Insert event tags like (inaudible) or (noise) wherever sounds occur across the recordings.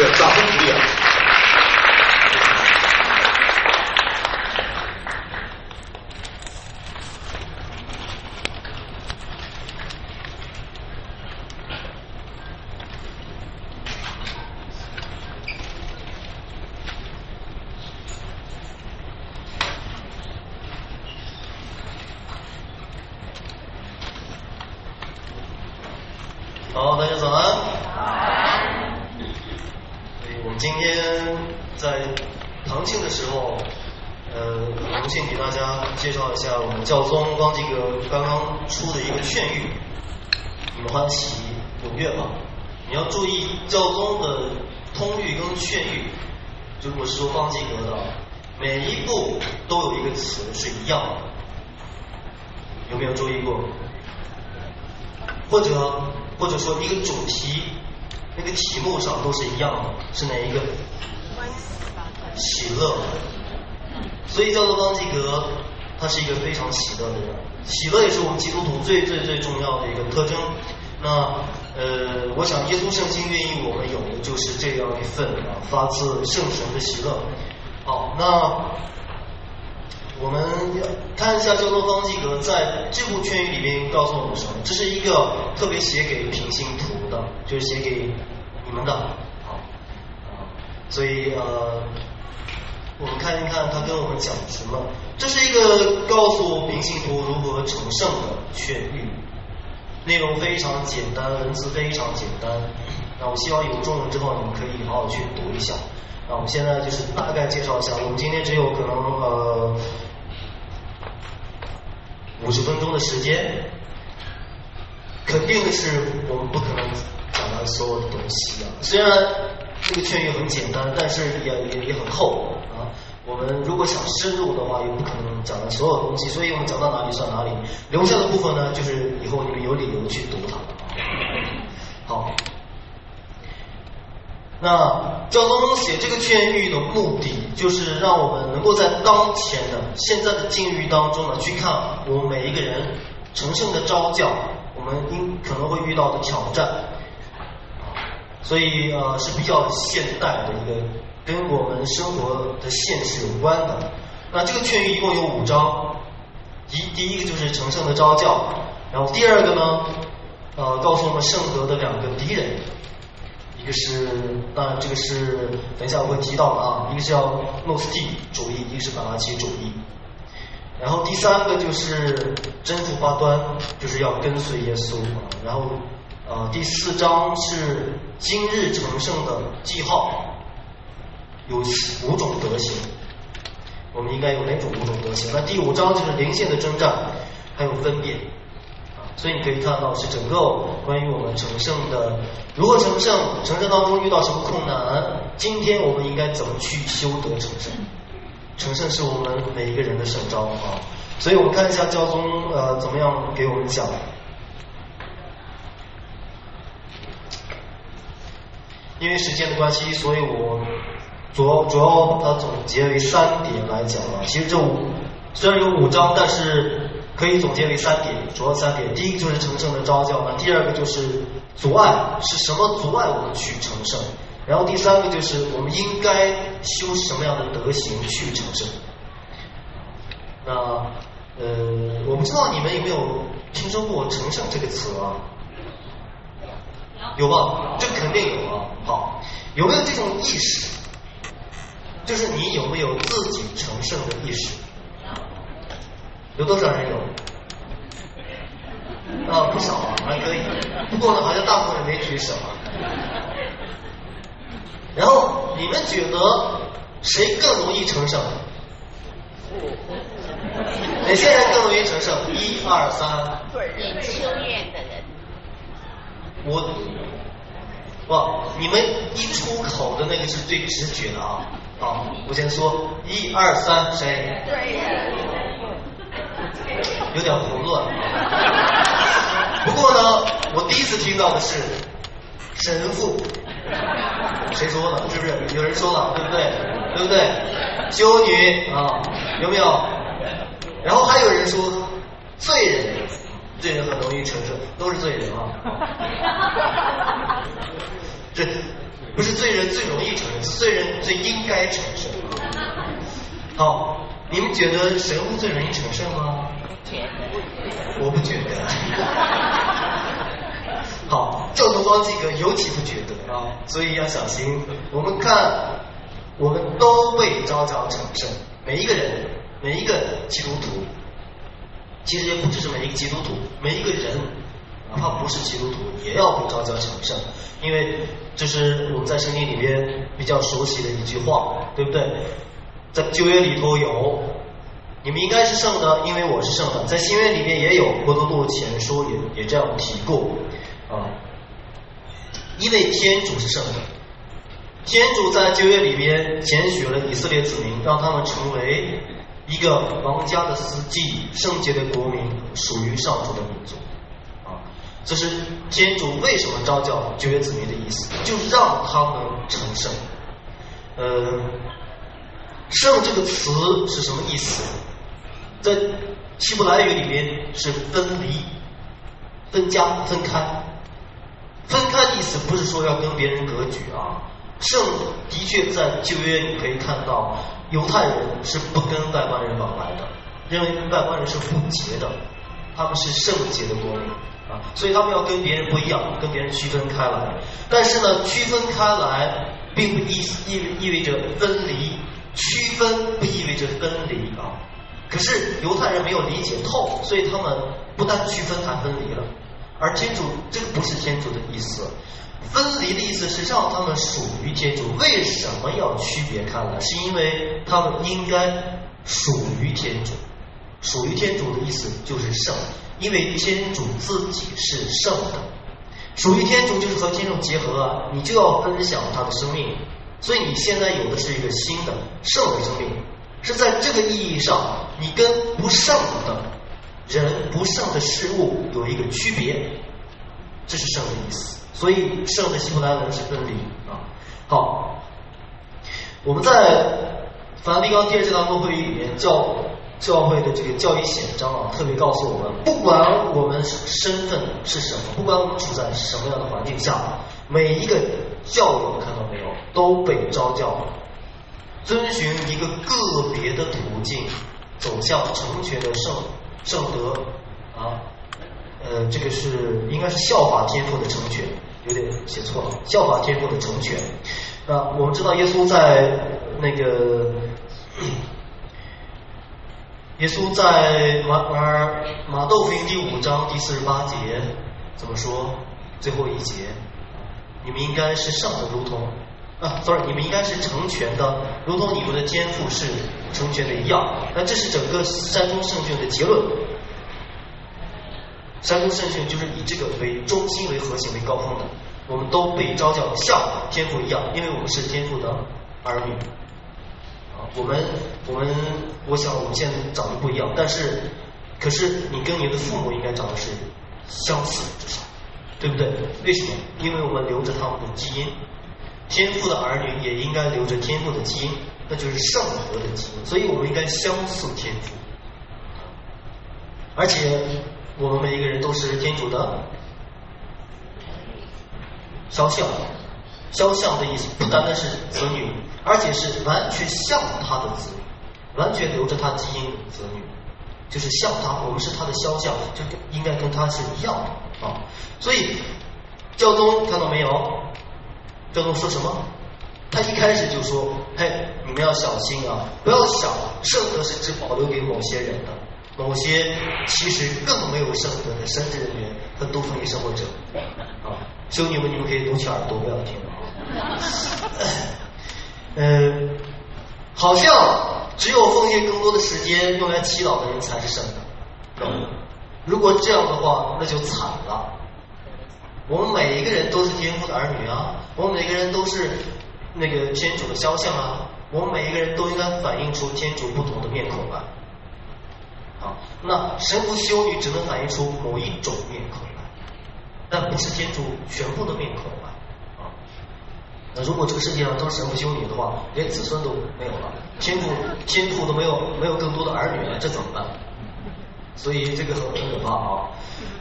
个掌声鼓励啊！好，大家早安。早安。我们今天在堂庆的时候，呃，很荣幸给大家介绍一下我们教宗方济各刚刚出的一个劝谕，你们欢喜踊跃吧。你要注意教宗的通谕跟劝谕，如果是说方济各的，每一步都有一个词是一样的，有没有注意过？或者或者说一个主题，那个题目上都是一样的，是哪一个？喜乐。所以叫做方济格，他是一个非常喜乐的人。喜乐也是我们基督徒最最最重要的一个特征。那呃，我想耶稣圣经愿意我们有的就是这样一份啊发自圣神的喜乐。好，那。我们要看一下叫做方济格在这部劝谕里面告诉我们什么？这是一个特别写给平信徒的，就是写给你们的。所以呃，我们看一看他跟我们讲什么。这是一个告诉平信图如何成圣的劝谕，内容非常简单，文字非常简单。那我希望有中文之后，你们可以好好去读一下。那我们现在就是大概介绍一下，我们今天只有可能呃。五十分钟的时间，肯定是我们不可能讲完所有的东西啊。虽然这个劝谕很简单，但是也也也很厚啊。我们如果想深入的话，又不可能讲的所有东西，所以我们讲到哪里算哪里。留下的部分呢，就是以后你们有理由去读它。好。那教宗写这个劝谕的目的，就是让我们能够在当前的现在的境遇当中呢，去看我们每一个人成圣的招教，我们应可能会遇到的挑战，所以呃是比较现代的一个跟我们生活的现实有关的。那这个劝谕一共有五章，一第一个就是成圣的召教，然后第二个呢，呃告诉我们圣德的两个敌人。一个是，当然这个是等一下我会提到的啊。一个是叫诺斯蒂主义，一个是法拉奇主义。然后第三个就是真福八端，就是要跟随耶稣。然后呃第四章是今日成圣的记号，有五种德行，我们应该有哪种五种德行？那第五章就是灵性的征战，还有分辨。所以你可以看到是整个关于我们成圣的如何成圣，成圣当中遇到什么困难，今天我们应该怎么去修德成圣？成圣是我们每一个人的圣招啊！所以我们看一下教宗呃怎么样给我们讲。因为时间的关系，所以我主要主要把它总结为三点来讲啊。其实这五虽然有五章，但是。可以总结为三点，主要三点。第一个就是成圣的招教，那第二个就是阻碍是什么阻碍我们去成圣，然后第三个就是我们应该修什么样的德行去成圣。那呃，我不知道你们有没有听说过“成圣”这个词啊？有吧？这肯定有啊。好，有没有这种意识？就是你有没有自己成圣的意识？有多少人有？啊，不少啊，还可以。不过呢，好像大部分人没举手啊。然后你们觉得谁更容易成圣？哪些人更容易成圣？一二三。念修院的人。我，哇，你们一出口的那个是最直觉的啊！好，我先说，一二三，谁？有点混乱，不过呢，我第一次听到的是神父，谁说的？是不是有人说了？对不对？对不对？修女啊，有没有？然后还有人说罪人，罪人很容易承受，都是罪人啊。(laughs) 这不是罪人最容易承受，是罪人最应该承受。好，你们觉得神乎最容易承受吗？我不觉得。好，教宗方济各尤其不觉得啊，所以要小心。我们看，我们都被召叫成圣，每一个人，每一个基督徒，其实也不只是每一个基督徒，每一个人，哪怕不是基督徒，也要被召叫成圣，因为这是我们在圣经里边比较熟悉的一句话，对不对？在旧约里头有。你们应该是圣的，因为我是圣的。在新约里面也有《伯多禄前书》也也这样提过啊，因为天主是圣的，天主在旧约里边拣选了以色列子民，让他们成为一个王家的司祭、圣洁的国民，属于上主的民族啊。这是天主为什么召叫旧约子民的意思，就让他们成圣。呃，圣这个词是什么意思？在希伯来语里面是分离、分家、分开。分开的意思不是说要跟别人隔绝啊。圣的确在旧约你可以看到，犹太人是不跟外邦人往来的，认为外邦人是不洁的，他们是圣洁的国民啊，所以他们要跟别人不一样，跟别人区分开来。但是呢，区分开来并不意意意味着分离，区分不意味着分离啊。可是犹太人没有理解透，所以他们不但区分还分离了。而天主这个不是天主的意思，分离的意思是让他们属于天主。为什么要区别开来？是因为他们应该属于天主。属于天主的意思就是圣，因为天主自己是圣的。属于天主就是和天主结合啊，你就要分享他的生命。所以你现在有的是一个新的圣的生命。是在这个意义上，你跟不圣的人、不圣的事物有一个区别，这是圣的意思。所以圣的希伯来文是分离啊。好，我们在梵蒂冈第二次大公会议里面，教教会的这个教义显章啊，特别告诉我们，不管我们身份是什么，不管我们处在什么样的环境下，每一个教友看到没有，都被召叫。遵循一个个别的途径，走向成全的圣圣德啊，呃，这个是应该是效法天赋的成全，有点写错了，效法天赋的成全。啊，我们知道耶稣在那个，(coughs) 耶稣在马马马窦福音第五章第四十八节怎么说？最后一节，你们应该是圣的，如同。啊，sorry，你们应该是成全的，如同你们的天赋是成全的一样。那这是整个山东圣训的结论。山东圣训就是以这个为中心、为核心、为高峰的。我们都被招叫像天赋一样，因为我们是天赋的儿女。啊，我们我们，我想我们现在长得不一样，但是可是你跟你的父母应该长得是相似，至少，对不对？为什么？因为我们留着他们的基因。天赋的儿女也应该留着天赋的基因，那就是圣德的基因，所以我们应该相似天赋。而且我们每一个人都是天主的肖像，肖像的意思不单单是子女，而且是完全像他的子女，完全留着他基因的子女，就是像他，我们是他的肖像，就应该跟他是一样的啊。所以教宗看到没有？教宗说什么？他一开始就说：“嘿，你们要小心啊，不要想圣德是只保留给某些人的，某些其实更没有圣德的神职人员和多福音生活者啊，兄弟们，你们可以堵起耳朵，不要听啊。嗯，好像只有奉献更多的时间用来祈祷的人才是圣的。如果这样的话，那就惨了。”我们每一个人都是天父的儿女啊，我们每个人都是那个天主的肖像啊，我们每一个人都应该反映出天主不同的面孔来。啊，那神父修女只能反映出某一种面孔来，但不是天主全部的面孔来。啊，那如果这个世界上都是神父修女的话，连子孙都没有了，天父天父都没有没有更多的儿女了，这怎么办？所以这个很很可怕啊。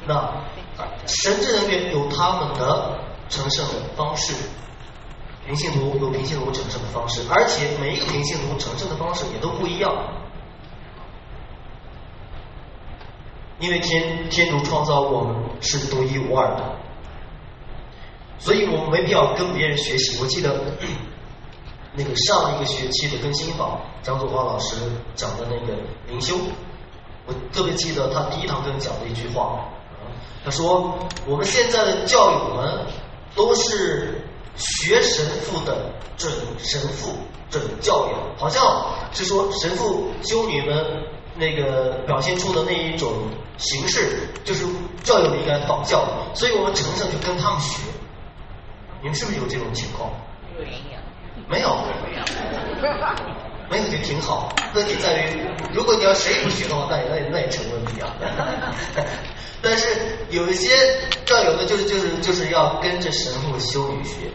那神职人员有他们的成圣的方式，平信徒有平信徒成圣的方式，而且每一个平信徒成圣的方式也都不一样。因为天天主创造我们是独一无二的，所以我们没必要跟别人学习。我记得 (clears throat) 那个上一个学期的更新法，张祖华老师讲的那个灵修，我特别记得他第一堂课讲的一句话，他说我们现在的教友们都是学神父的准神父准教友，好像是说神父修女们。那个表现出的那一种形式，就是教友应该仿效的，所以我们常常就跟他们学。你们是不是有这种情况？没有，没有就挺好。问题在于，如果你要谁不学的话，那也那也那也成问题啊。(laughs) 但是有一些教友呢，就是就是就是要跟着神父修女学。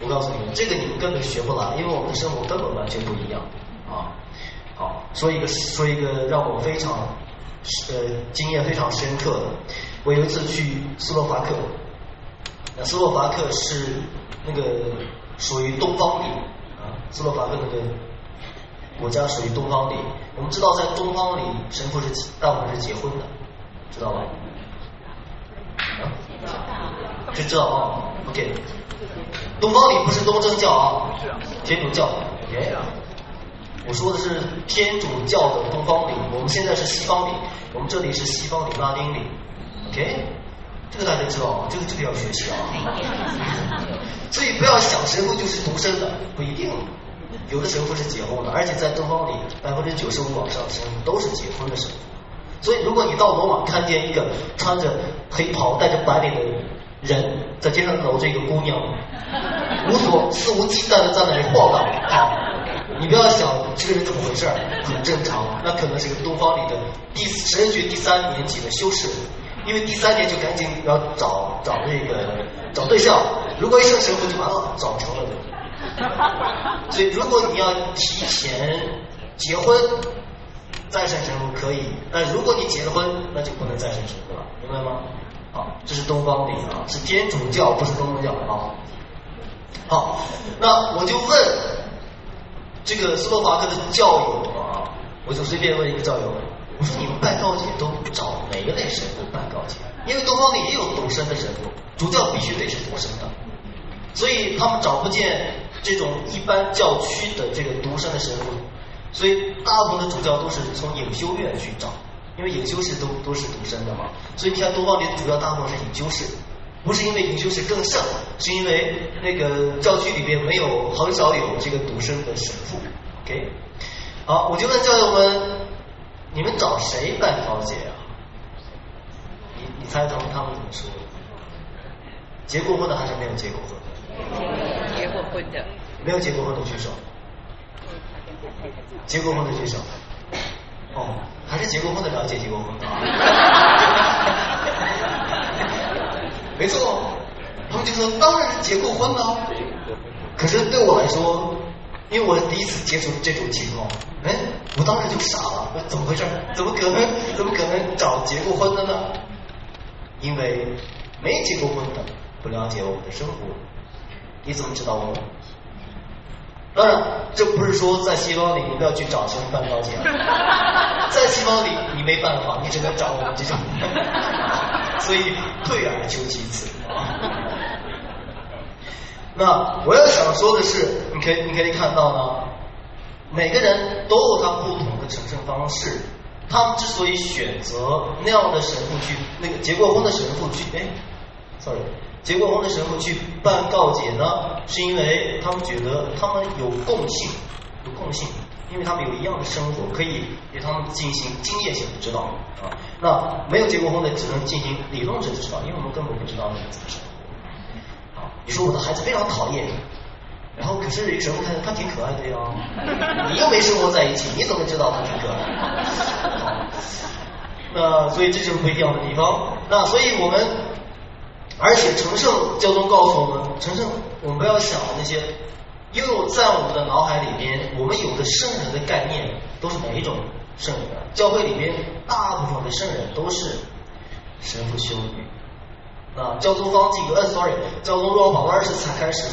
我告诉你们，这个你们根本学不来，因为我们的生活根本完全不一样啊。好，说一个说一个让我非常呃经验非常深刻的，我有一次去斯洛伐克，那斯洛伐克是那个属于东方里啊，斯洛伐克那个国家属于东方里，我们知道在东方里神父是大部分是结婚的，知道吧？啊，就知道啊，OK，东方里不是东正教啊，天主教，OK。我说的是天主教的东方礼，我们现在是西方礼，我们这里是西方礼拉丁礼，OK，这个大家知道吗，这个这个要学习啊。(laughs) 所以不要想神父就是独身的，不一定，有的神父是结婚的，而且在东方里百分之九十五往上的神父都是结婚的神父。所以如果你到罗马看见一个穿着黑袍、戴着白领的人在街上搂着一个姑娘，无所肆无忌惮的在那里晃荡，好。你不要想这个人怎么回事很正常。那可能是个东方里的第神学第三年级的修士，因为第三年就赶紧要找找那个找对象。如果一生神父就完了，找成了。所以如果你要提前结婚再生神父可以，但如果你结了婚，那就不能再生神父了，明白吗？好，这是东方的啊，是天主教，不是东正教啊。好，那我就问。这个斯洛伐克的教友啊，我就随便问一个教友，我说你们办告解都找哪一类神父办告解？因为东方里也有独身的神父，主教必须得是独身的，所以他们找不见这种一般教区的这个独身的神父，所以大部分的主教都是从隐修院去找，因为隐修士都都是独身的嘛，所以你看东方里的主教大部分是隐修士。不是因为隐修是更胜，是因为那个教区里边没有很少有这个独生的神父。OK，好，我就问教友们，你们找谁办调解啊？你你猜他们他们怎么说？结过婚的还是没有结过婚的？结过婚的。没有结过婚的举手。结过婚的举手。哦，还是结过婚的了解结过婚的。(laughs) 没错，他们就说当然是结过婚了。可是对我来说，因为我第一次接触这种情况，哎，我当时就傻了，怎么回事？怎么可能？怎么可能找结过婚的呢？因为没结过婚的不了解我们的生活，你怎么知道我？当然，这不是说在西方里你不要去找什么办高姐，(laughs) 在西方里你没办法，你只能找我们这种。(laughs) 所以退而求其次。那我要想说的是，你可以你可以看到呢，每个人都有他不同的成圣方式。他们之所以选择那样的神父去，那个结过婚的神父去，哎，sorry，结过婚的时候去办告解呢，是因为他们觉得他们有共性，有共性。因为他们有一样的生活，可以给他们进行经验性的指导啊。那没有结过婚的，只能进行理论式的指导，因为我们根本不知道那个怎么生活。啊，你说我的孩子非常讨厌，然后可是有时候看他挺可爱的呀，(laughs) 你又没生活在一起，你怎么知道他挺可爱？那所以这就是不一样的地方。那所以我们，而且成圣教宗告诉我们，成圣我们不要想那些。因为我在我们的脑海里边，我们有的圣人的概念都是哪一种圣人？教会里边大部分的圣人都是神父修女。啊，教宗方济各，呃，sorry，教宗若望保禄二世才开始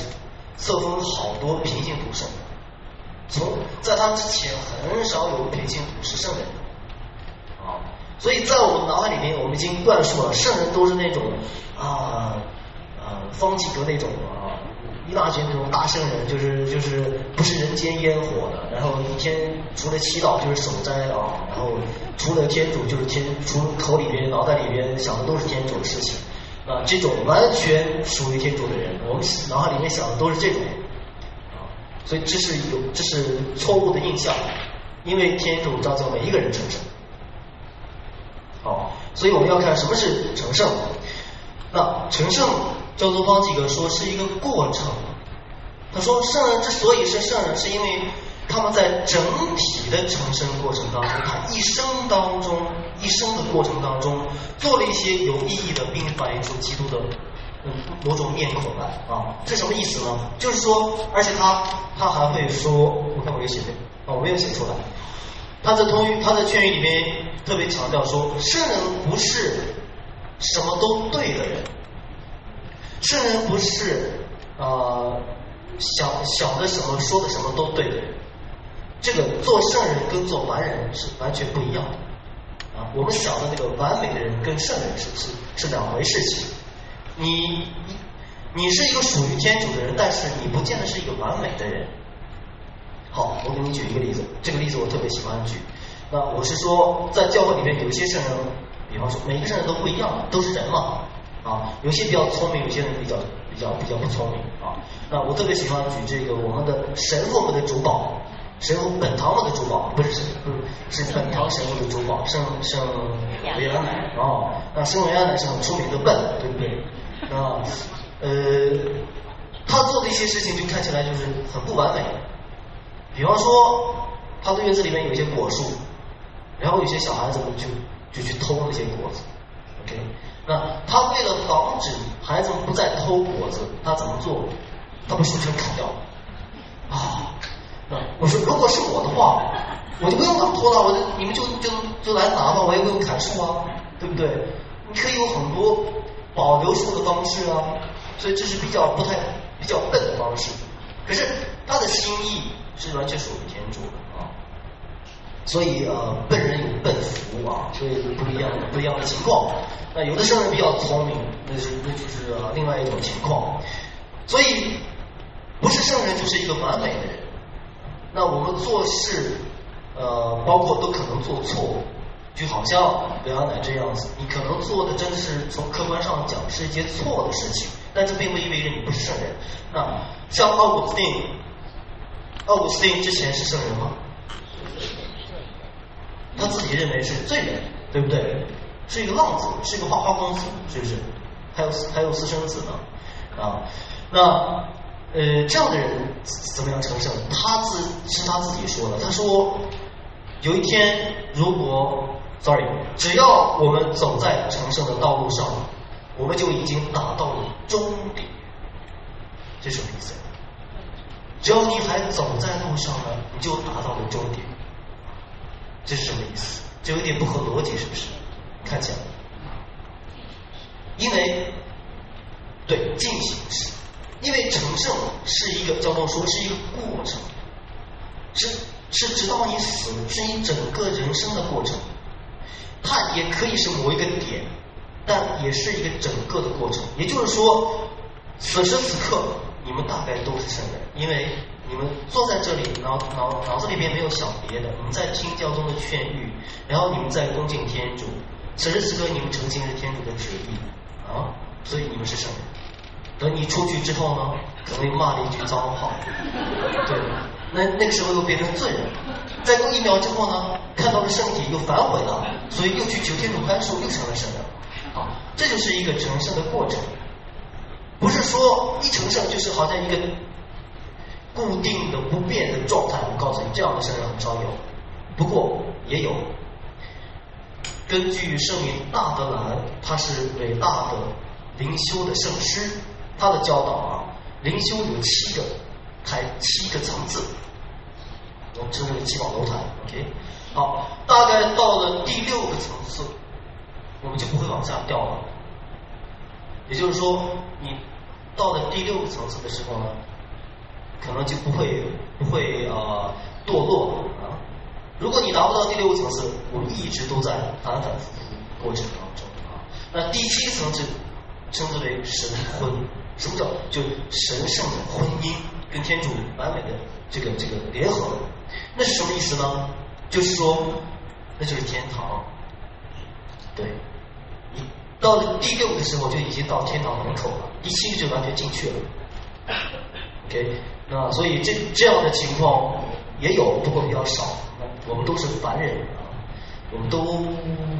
册封好多平行图圣，从在他之前很少有平行图是圣人，所以在我们脑海里面，我们已经灌输了圣人都是那种啊啊方济各那种啊。一大群那种大圣人，就是就是不是人间烟火的，然后一天除了祈祷就是守斋啊，然后除了天主就是天，除了口里边脑袋里边想的都是天主的事情啊，这种完全属于天主的人，我们脑海里面想的都是这种啊，所以这是有这是错误的印象，因为天主召叫每一个人成圣，好，所以我们要看什么是成圣，那成圣。教宗方济各说是一个过程。他说，圣人之所以是圣人，是因为他们在整体的成圣过程当中，他一生当中一生的过程当中，做了一些有意义的，并反映出基督的某种面孔来啊。这什么意思呢？就是说，而且他他还会说，我看我有写的啊，我没有写出来。他在通他在劝语里面特别强调说，圣人不是什么都对的人。圣人不是呃想想的什么说的什么都对的人，这个做圣人跟做完人是完全不一样的啊。我们想的那个完美的人跟圣人是是是两回事情。你你是一个属于天主的人，但是你不见得是一个完美的人。好，我给你举一个例子，这个例子我特别喜欢举。那我是说，在教会里面有些圣人，比方说每个圣人都不一样，都是人嘛。啊，有些比较聪明，有些人比较比较比较不聪明啊。那我特别喜欢举这个我们的神父们的主保，神父本堂们的主保，不是，不是是本堂神父的主保，圣圣维安奶啊。那圣维安奶是很出名的笨，对不对？啊，呃，他做的一些事情就看起来就是很不完美。比方说，他的院子里面有一些果树，然后有些小孩子们就就去偷那些果子，OK。那他为了防止孩子们不再偷果子，他怎么做？他把树全砍掉了。啊，那我说，如果是我的话，我就不用他们偷了，我就你们就就就来拿吧，我也不用砍树啊，对不对？你可以有很多保留树的方式啊，所以这是比较不太比较笨的方式。可是他的心意是完全属于天主的啊。所以呃，笨人有笨福啊，所以不一样不一样的情况。那有的圣人比较聪明，那是那就是另外一种情况。所以不是圣人就是一个完美的人。那我们做事呃，包括都可能做错，就好像刘亚奶这样子，你可能做的真的是从客观上讲是一件错的事情，但这并不意味着你不是圣人。那像奥古斯丁，奥古斯丁之前是圣人吗？他自己认为是罪人，对不对？是一个浪子，是一个花花公子，是不是？还有还有私生子呢，啊？那呃，这样的人怎么样成圣？他自是他自己说的。他说，有一天如果，sorry，只要我们走在成圣的道路上，我们就已经达到了终点。这什么意思？只要你还走在路上呢，你就达到了终点。这是什么意思？这有点不合逻辑，是不是？看起来，因为对进行时，因为成圣是一个交通说是一个过程，是是直到你死，是你整个人生的过程。它也可以是某一个点，但也是一个整个的过程。也就是说，此时此刻，你们大概都是圣人，因为。你们坐在这里，脑脑脑子里边没有想别的，你们在听教宗的劝谕，然后你们在恭敬天主，此时此刻你们诚心是天主的旨意啊，所以你们是圣人。等你出去之后呢，可能骂了一句脏话，对，那那个时候又变成罪人。再过一秒之后呢，看到了圣体又反悔了，所以又去求天主宽恕，又成了圣人。啊，这就是一个成圣的过程，不是说一成圣就是好像一个。固定的不变的状态，我告诉你，这样的圣人很少有，不过也有。根据圣明大德兰，他是伟大的灵修的圣师，他的教导啊，灵修有七个台七个层次，我们称之为七宝楼台。OK，好，大概到了第六个层次，我们就不会往下掉了。也就是说，你到了第六个层次的时候呢？可能就不会不会啊堕落啊。如果你达不到第六个层次，我们一直都在反反复复过程当中啊。那第七层次称之为神婚，什么叫就神圣的婚姻，跟天主完美的这个这个联合，那是什么意思呢？就是说，那就是天堂。对，你到了第六的时候就已经到天堂门口了，第七就完全进去了。OK，那所以这这样的情况也有，不过比较少。我们都是凡人啊，我们都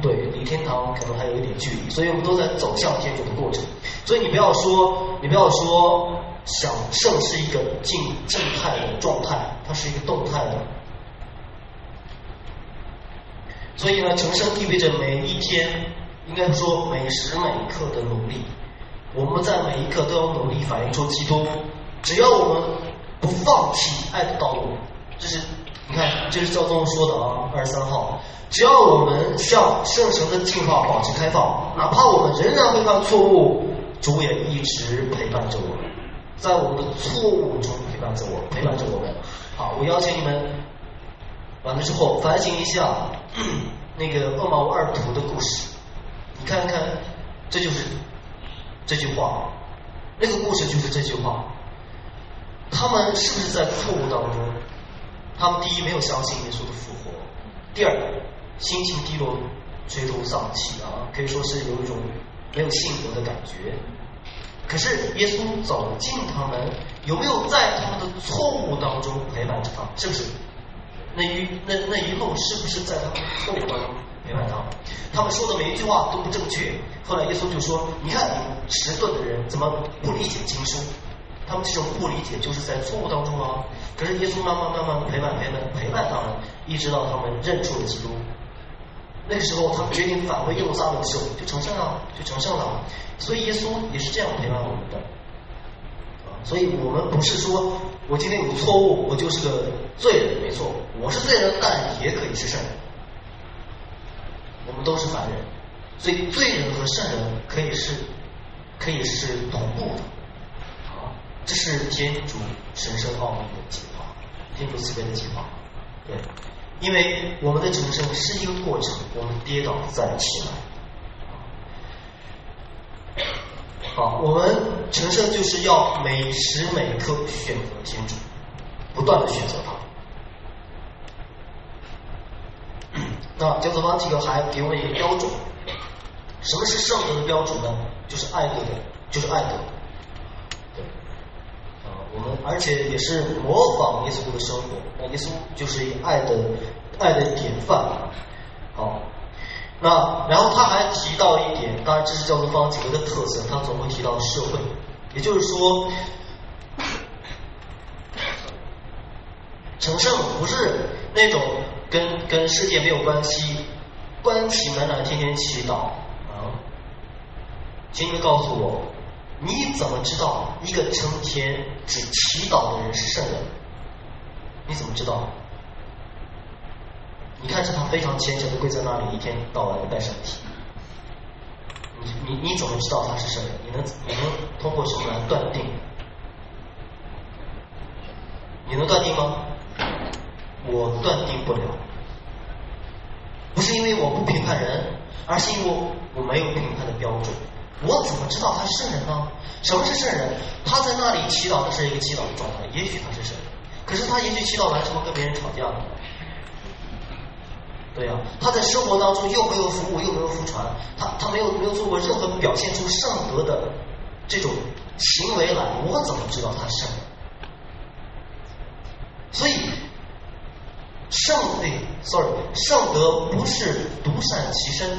对离天堂可能还有一点距离，所以我们都在走向天主的过程。所以你不要说，你不要说想圣是一个静静态的状态，它是一个动态的。所以呢，成圣意味着每一天，应该说每时每刻的努力。我们在每一刻都要努力反映出基督。只要我们不放弃爱的道路，这是你看，这是教宗说的啊，二十三号。只要我们向圣神的进化保持开放，哪怕我们仍然会犯错误，主也一直陪伴着我们，在我们的错误中陪伴着我，陪伴着我们。好，我邀请你们。完了之后，反省一下那个厄马乌二图的故事，你看看，这就是这句话，那个故事就是这句话。他们是不是在错误当中？他们第一没有相信耶稣的复活，第二心情低落，垂头丧气啊，可以说是有一种没有幸福的感觉。可是耶稣走进他们，有没有在他们的错误当中陪伴着他？是不是？那一那那一路是不是在他们的错误当中陪伴他们？他们说的每一句话都不正确。后来耶稣就说：“你看，你迟钝的人怎么不理解经书？他们这种不理解就是在错误当中啊。可是耶稣慢慢慢慢陪伴陪伴陪伴他们，一直到他们认出了基督。那个时候，他们决定返回耶路撒冷的时候，就成圣了，就成圣了。所以耶稣也是这样陪伴我们的。”所以我们不是说我今天有错误，我就是个罪人，没错，我是罪人，但也可以是圣人。我们都是凡人，所以罪人和圣人可以是可以是同步的。啊，这是天主神圣奥秘的计划，天主慈悲的计划。对，因为我们的成圣是一个过程，我们跌倒再起来。好，我们成圣就是要每时每刻选择天主，不断的选择他。那教宗方济各还给我一个标准，什么是圣德的标准呢？就是爱德，就是爱德。对，啊，我们而且也是模仿耶稣的生活，那耶稣就是一爱的爱的典范。好。那然后他还提到一点，当然这是教宗方济各的特色，他总会提到社会，也就是说，成圣不是那种跟跟世界没有关系，关起门来天天祈祷啊，请你告诉我，你怎么知道一个成天只祈祷的人是圣人？你怎么知道？你看着他非常虔诚的跪在那里，一天到晚的拜圣体。你你你怎么知道他是圣人？你能你能通过什么来断定？你能断定吗？我断定不了。不是因为我不评判人，而是因为我没有评判的标准。我怎么知道他是圣人呢？什么是圣人？他在那里祈祷的是一个祈祷的状态，也许他是圣人，可是他也许祈祷完之后跟别人吵架了。对呀，他在生活当中又没有服务，又没有服传，他他没有没有做过任何表现出圣德的这种行为来，我怎么知道他圣？所以圣对，sorry，圣德不是独善其身，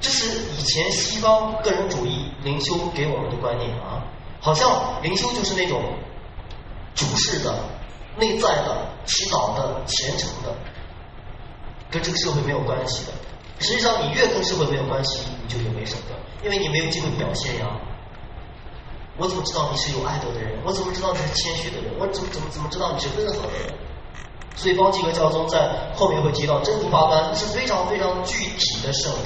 这是以前西方个人主义灵修给我们的观念啊，好像灵修就是那种主事的、内在的、祈祷的、虔诚的。跟这个社会没有关系的，实际上你越跟社会没有关系，你就越没圣德，因为你没有机会表现呀。我怎么知道你是有爱德的人？我怎么知道你是谦虚的人？我怎么怎么怎么知道你是温和的人？所以方剂和教宗在后面会提到真主八观是非常非常具体的圣人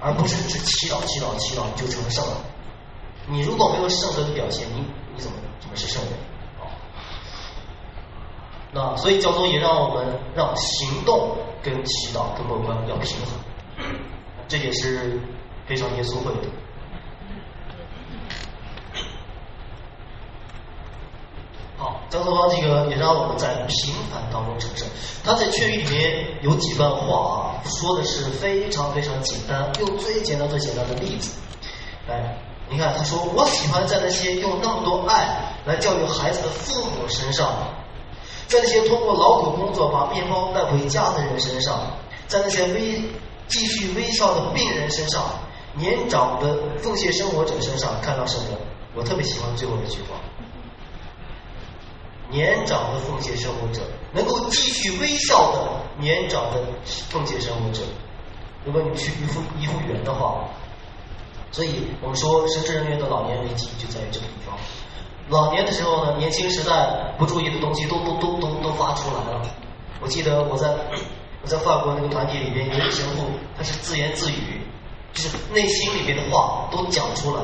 而不是只祈祷祈祷祈祷就成了圣人你如果没有圣德的表现你你怎么怎么是圣人啊那所以教宗也让我们让行动跟祈祷跟乐观要平衡这也是非常耶稣会的。好，教宗方济各也让我们在平凡当中成圣。他在劝谕里面有几段话啊，说的是非常非常简单，用最简单最简单的例子。哎，你看他说，我喜欢在那些用那么多爱来教育孩子的父母身上，在那些通过劳苦工作把面包带回家的人身上，在那些微继续微笑的病人身上，年长的奉献生活者身上看到什么？我特别喜欢最后一句话。年长的奉献生活者，能够继续微笑的年长的奉献生活者。如果你去医护医护员的话，所以我们说神职人员的老年危机就在于这个地方。老年的时候呢，年轻时代不注意的东西都都都都都发出来了。我记得我在 (coughs) 我在法国那个团体里边，有一个神父，他是自言自语，就是内心里面的话都讲出来，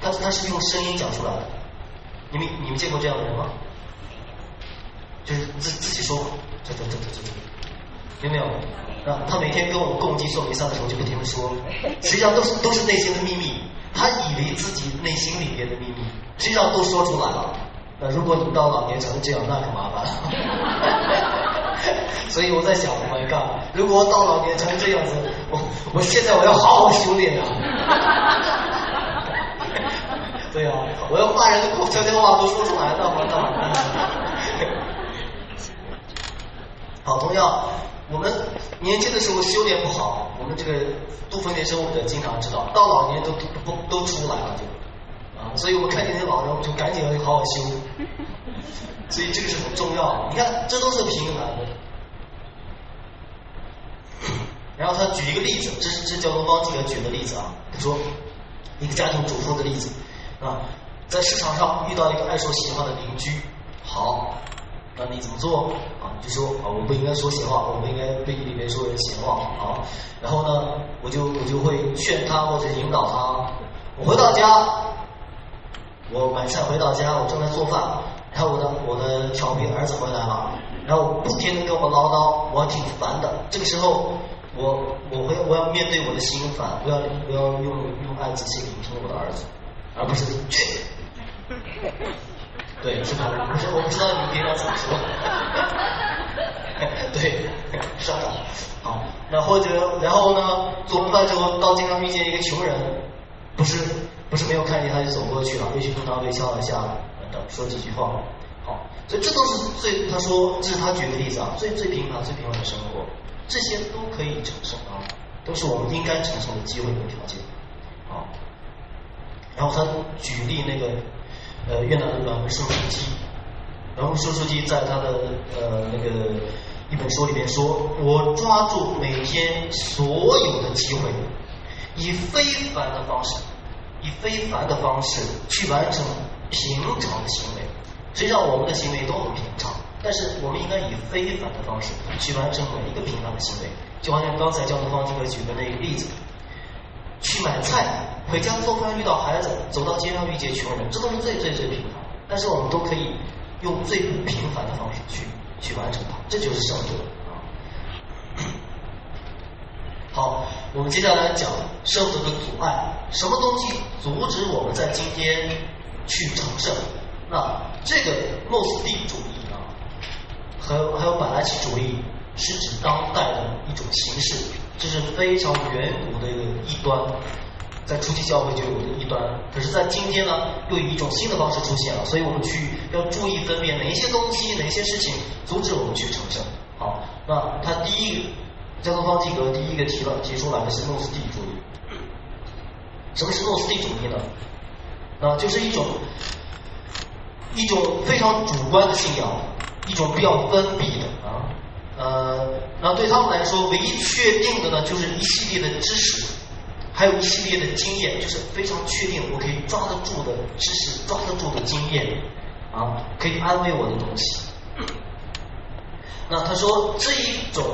但是他是用声音讲出来的。你们你们见过这样的人吗？就是自自己说，这这这这这，有没有？啊，他每天跟我们共进寿弥撒的时候就不停的说，(laughs) 实际上都是都是内心的秘密，他以为自己内心里面的秘密，实际上都说出来了。那如果你到老年成这样，那可麻烦了。(laughs) 所以我在想，My God，如果我到老年成这样子，我我现在我要好好修炼啊。(laughs) 对啊，我要骂人的口悄悄话都说出来，那我那我。好，同样，我们年轻的时候修炼不好，我们这个多分别生活者经常知道，到老年都都都出来了就，啊，所以我们看见那些老人，我们就赶紧要好好修，(laughs) 所以这个是很重要的。你看，这都是平衡的。然后他举一个例子，这是这教宗方济各举的例子啊，他说一个家庭主妇的例子啊，在市场上遇到一个爱说闲话的邻居，好。那你怎么做啊？就说啊，我不应该说闲话，我不应该对里面说人闲话啊。然后呢，我就我就会劝他或者引导他。我回到家，我买菜回到家，我正在做饭，然后我的我的调皮儿子回来了，然后不停的跟我唠叨，我挺烦的。这个时候，我我会我要面对我的心烦，不要不要用用爱仔细聆听我的儿子，而不是去。(laughs) 对，是的。我说我不知道你们平常怎么说。对，上长。好，那或者然后呢？做完饭之后，当经常遇见一个穷人，不是不是没有看见他就走过去了，也许跟他微笑一下，等说几句话。好，所以这都是最他说这是他举的例子啊，最最平凡最平凡的生活，这些都可以承受啊，都是我们应该承受的机会和条件。好，然后他举例那个。呃，越南的阮文书书记，阮文书书记在他的呃那个一本书里面说，我抓住每天所有的机会，以非凡的方式，以非凡的方式去完成平常的行为。实际上，我们的行为都很平常，但是我们应该以非凡的方式去完成每一个平凡的行为。就好像刚才教宗方这个举的那个例子。去买菜，回家做饭遇到孩子，走到街上遇见穷人，这都是最最最平凡。但是我们都可以用最不平凡的方式去去完成它，这就是圣德啊。好，我们接下来讲圣德的阻碍，什么东西阻止我们在今天去成圣？那这个诺斯底主义啊，和还有马来奇主义，是指当代的一种形式。这是非常远古的一个异端，在初期教会就有的异端，可是，在今天呢，又以一种新的方式出现了，所以我们去要注意分辨哪一些东西、哪些事情阻止我们去成圣。好，那他第一个，教宗方济格第一个提了提出来的是诺斯底主义。什么是诺斯底主义呢？啊，就是一种一种非常主观的信仰，一种比较封闭的啊。呃，那对他们来说，唯一确定的呢，就是一系列的知识，还有一系列的经验，就是非常确定我可以抓得住的知识，抓得住的经验，啊，可以安慰我的东西。那他说这一种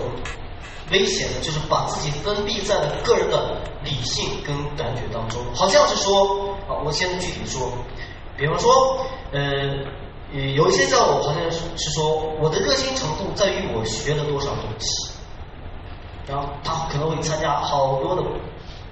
危险呢，就是把自己封闭在了个人的理性跟感觉当中，好像是说，啊，我现在具体说，比方说，呃。呃有一些教我好像是是说，我的热心程度在于我学了多少东西，然后他可能会参加好多的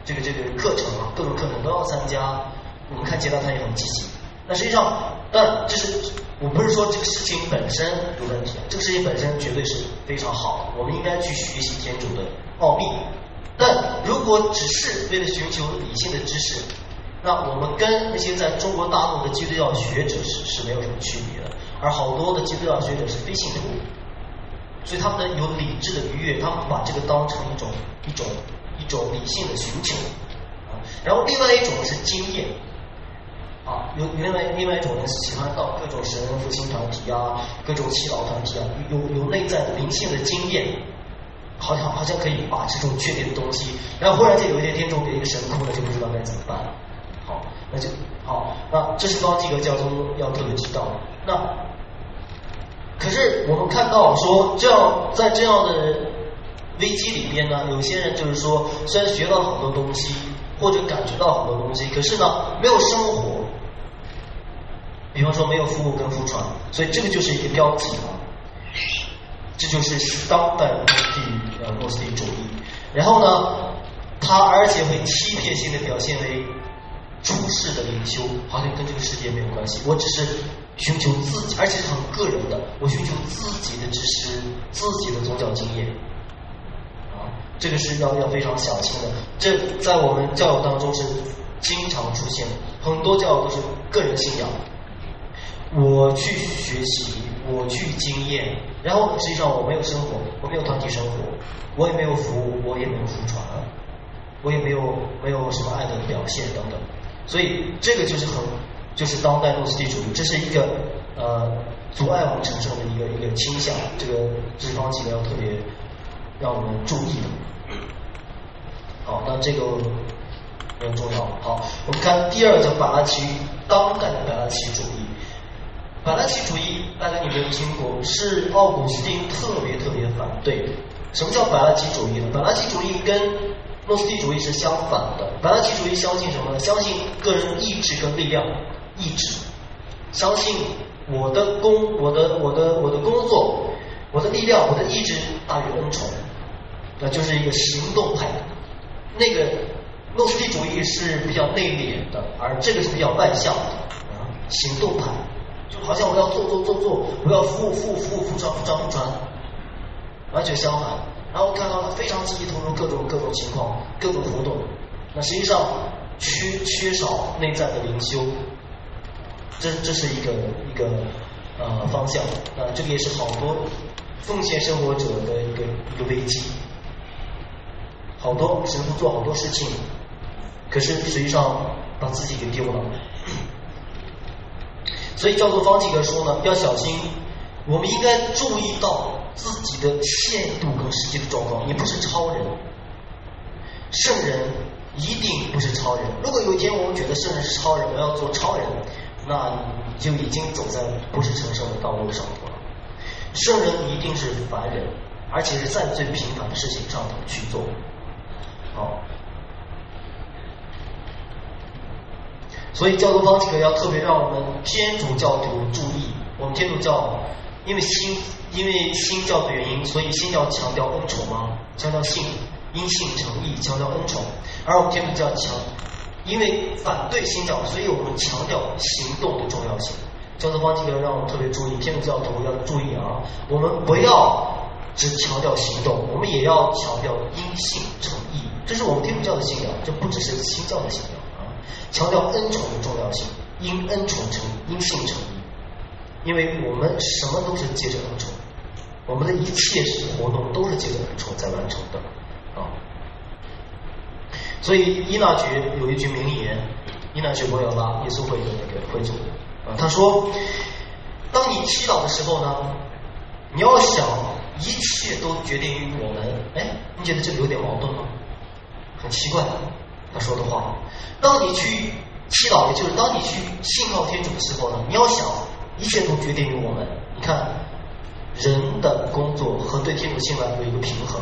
这个这个课程啊，各种课程都要参加。我们看接待他也很积极，那实际上，但这是我不是说这个事情本身有问题，这个事情本身绝对是非常好的，我们应该去学习天主的奥秘。但如果只是为了寻求理性的知识，那我们跟那些在中国大陆的基督教学者是是没有什么区别的，而好多的基督教学者是非信徒，所以他们的有理智的愉悦，他们把这个当成一种一种一种理性的寻求啊。然后另外一种是经验啊，有另外另外一种人是喜欢到各种神人复兴团体啊，各种祈祷团体啊，有有内在的灵性的经验。好像好像可以把这种确定的东西，然后忽然间有一天天中给一个神哭了，就不知道该怎么办。了，那就好，那这是方济各教宗要特别知道。那可是我们看到说，这样在这样的危机里边呢，有些人就是说，虽然学到了很多东西，或者感觉到很多东西，可是呢，没有生活。比方说没有服务跟服传，所以这个就是一个标题啊。这就是当代诺斯底呃诺斯底主义，然后呢，他而且会欺骗性的表现为出世的领袖，好像跟这个世界没有关系。我只是寻求自己，而且是很个人的，我寻求自己的知识，自己的宗教经验，啊，这个是要要非常小心的。这在我们教育当中是经常出现，很多教育都是个人信仰，我去学习。我去经验，然后实际上我没有生活，我没有团体生活，我也没有服务，我也没有服传，我也没有没有什么爱的表现等等，所以这个就是很就是当代诺斯底主义，这是一个呃阻碍我们成圣的一个一个倾向，这个这方几个要特别让我们注意的。好，那这个很重要。好，我们看第二个叫法拉奇当代的法拉奇主义。法兰奇主义，大家有没有听过？是奥古斯丁特别特别反对。什么叫法兰奇主义呢？法兰奇主义跟诺斯底主义是相反的。法兰西主义相信什么呢？相信个人意志跟力量，意志，相信我的工，我的我的我的工作，我的力量，我的意志大于恩宠，那就是一个行动派。那个诺斯底主义是比较内敛的，而这个是比较外向的啊，行动派。就好像我要做做做做，我要服务服务服务服传服传服传，完全相反。然后看到他非常积极投入各种各种情况、各种活动，那实际上缺缺少内在的灵修，这这是一个一个呃方向。啊，这个也是好多奉献生活者的一个一个危机。好多神父做好多事情，可是实际上把自己给丢了。所以叫做方济各说呢，要小心。我们应该注意到自己的限度跟实际的状况。你不是超人，圣人一定不是超人。如果有一天我们觉得圣人是超人，我要做超人，那你就已经走在不是成圣的道路上了。圣人一定是凡人，而且是在最平凡的事情上头去做。好。所以教宗方济各要特别让我们天主教徒注意，我们天主教因为新因为新教的原因，所以新教强调恩宠吗？强调信因信诚意，强调恩宠。而我们天主教强，因为反对新教，所以我们强调行动的重要性。教宗方济各让我们特别注意，天主教徒要注意啊，我们不要只强调行动，我们也要强调因信诚意，这是我们天主教的信仰，这不只是新教的信仰啊。强调恩宠的重要性，因恩宠成，因信成义。因为我们什么都是借着恩宠，我们的一切活动都是借着恩宠在完成的啊。所以伊纳爵有一句名言，伊纳爵博要拉耶稣会的那个会主啊，他说：当你祈祷的时候呢，你要想一切都决定于我们。哎，你觉得这个有点矛盾吗？很奇怪。他说的话，当你去祈祷，也就是当你去信靠天主的时候呢，你要想，一切都决定于我们。你看，人的工作和对天主信赖有一个平衡。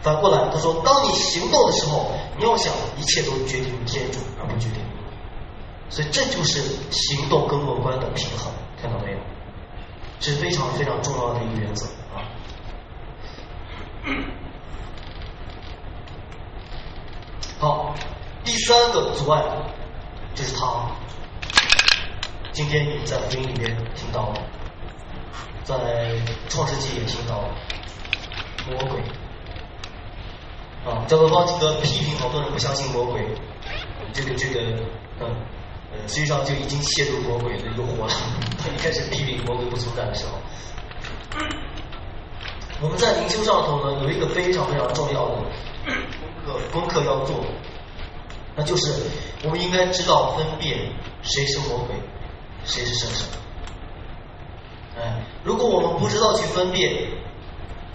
反过来，他说，当你行动的时候，你要想，一切都决定于天主，而不决定于你。所以这就是行动跟乐观的平衡，看到没有？这是非常非常重要的一个原则啊。好，第三个阻碍就是他。今天你在福音里面听到了，在创世纪也听到了魔鬼啊，叫做方几个批评好多人不相信魔鬼，这个这个嗯，实际上就已经陷入魔鬼的诱惑了。他一开始批评魔鬼不存在的时候，我们在灵修上头呢有一个非常非常重要的功课功课要做，那就是我们应该知道分辨谁是魔鬼。谁是圣神？哎，如果我们不知道去分辨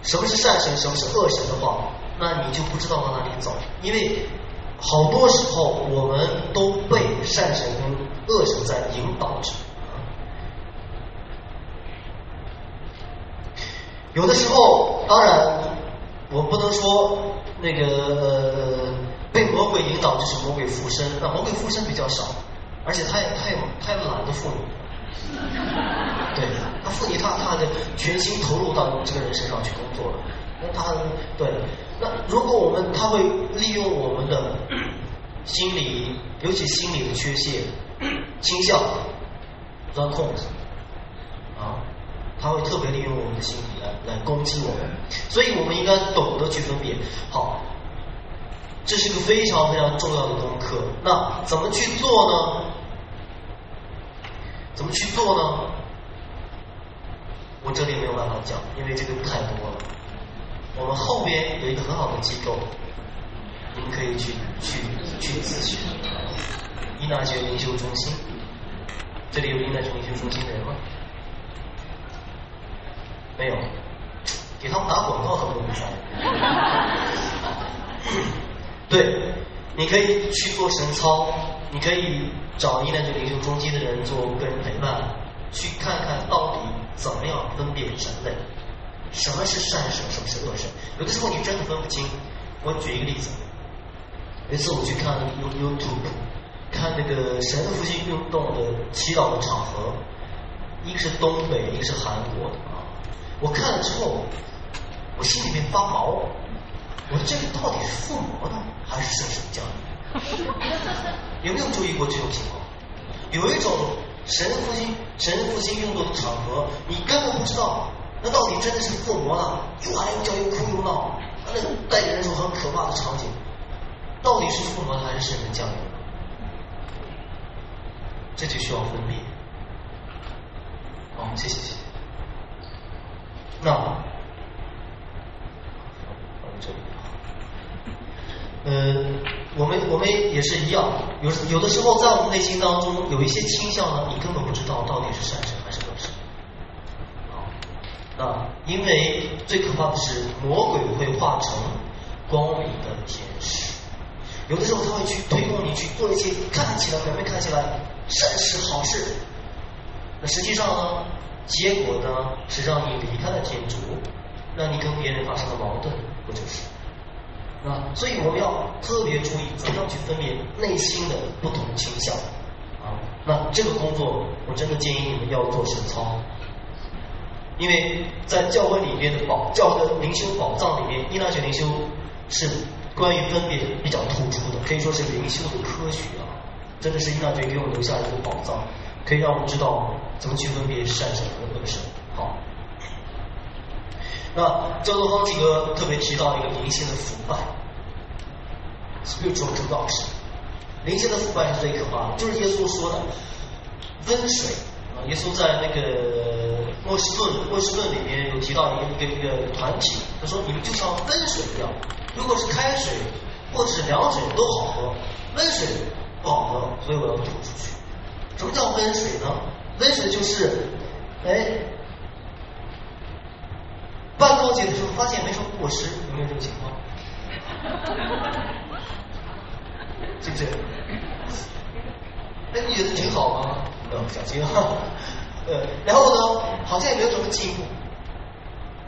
什么是善神，什么是恶神的话，那你就不知道往哪里走。因为好多时候我们都被善神跟恶神在引导着。有的时候，当然我不能说那个被魔鬼引导就是魔鬼附身，那魔鬼附身比较少。而且他也他也他也懒得妇女，对，他妇女他他的全心投入到这个人身上去工作了，那他对，那如果我们他会利用我们的心理，尤其心理的缺陷倾向钻空子啊，他会特别利用我们的心理来来攻击我们，所以我们应该懂得去分辨好。这是个非常非常重要的功课。那怎么去做呢？怎么去做呢？我这里没有办法讲，因为这个太多了。我们后边有一个很好的机构，你们可以去去去咨询。伊纳爵灵修中心，这里有伊纳爵灵修中心的人吗？没有，给他们打广告都不上。(laughs) 对，你可以去做神操，你可以找一两个灵修中心的人做个人陪伴，去看看到底怎么样分辨人类，什么是善神，什么是恶神。有的时候你真的分不清。我举一个例子，有一次我去看 YouTube，看那个神复兴运动的祈祷的场合，一个是东北，一个是韩国的啊。我看了之后，我心里面发毛。我说这个到底是附魔呢，还是圣神降临？(laughs) 有没有注意过这种情况？有一种神复兴、神复兴运动的场合，你根本不知道，那到底真的是附魔了，又喊又叫又哭又闹，那带给人一种很可怕的场景，到底是附魔还是圣神降临？这就需要分辨。好，谢谢谢谢。那。嗯，我们我们也是一样，有有的时候在我们内心当中有一些倾向呢，你根本不知道到底是善神还是恶神。啊，因为最可怕的是魔鬼会化成光明的天使，有的时候他会去推动你去做一些看起来表面看起来善事好事，那实际上呢，结果呢是让你离开了天主，让你跟别人发生了矛盾，不就是？啊，所以我们要特别注意怎么样去分辨内心的不同倾向啊。那这个工作，我真的建议你们要做实操，因为在教会里边的宝教的灵修宝藏里面，伊纳学灵修是关于分别比较突出的，可以说是灵修的科学啊。真的是伊纳学给我们留下一个宝藏，可以让我们知道怎么去分别善神和恶神。好。那教宗方济各特别提到一个灵性的腐败，spiritual corruption，灵性的腐败是最可怕的，就是耶稣说的温水啊。耶稣在那个莫斯顿莫斯顿里面有提到一个一个一个团体，他说你们就像温水一样，如果是开水或者是凉水都好喝，温水不好喝，所以我要吐出去。什么叫温水呢？温水就是哎。办告解的时候发现没什么过失，有没有这种情况？是不是？那，你觉得挺好吗？嗯，小心哈。呃，(laughs) 然后呢，好像也没有什么进步。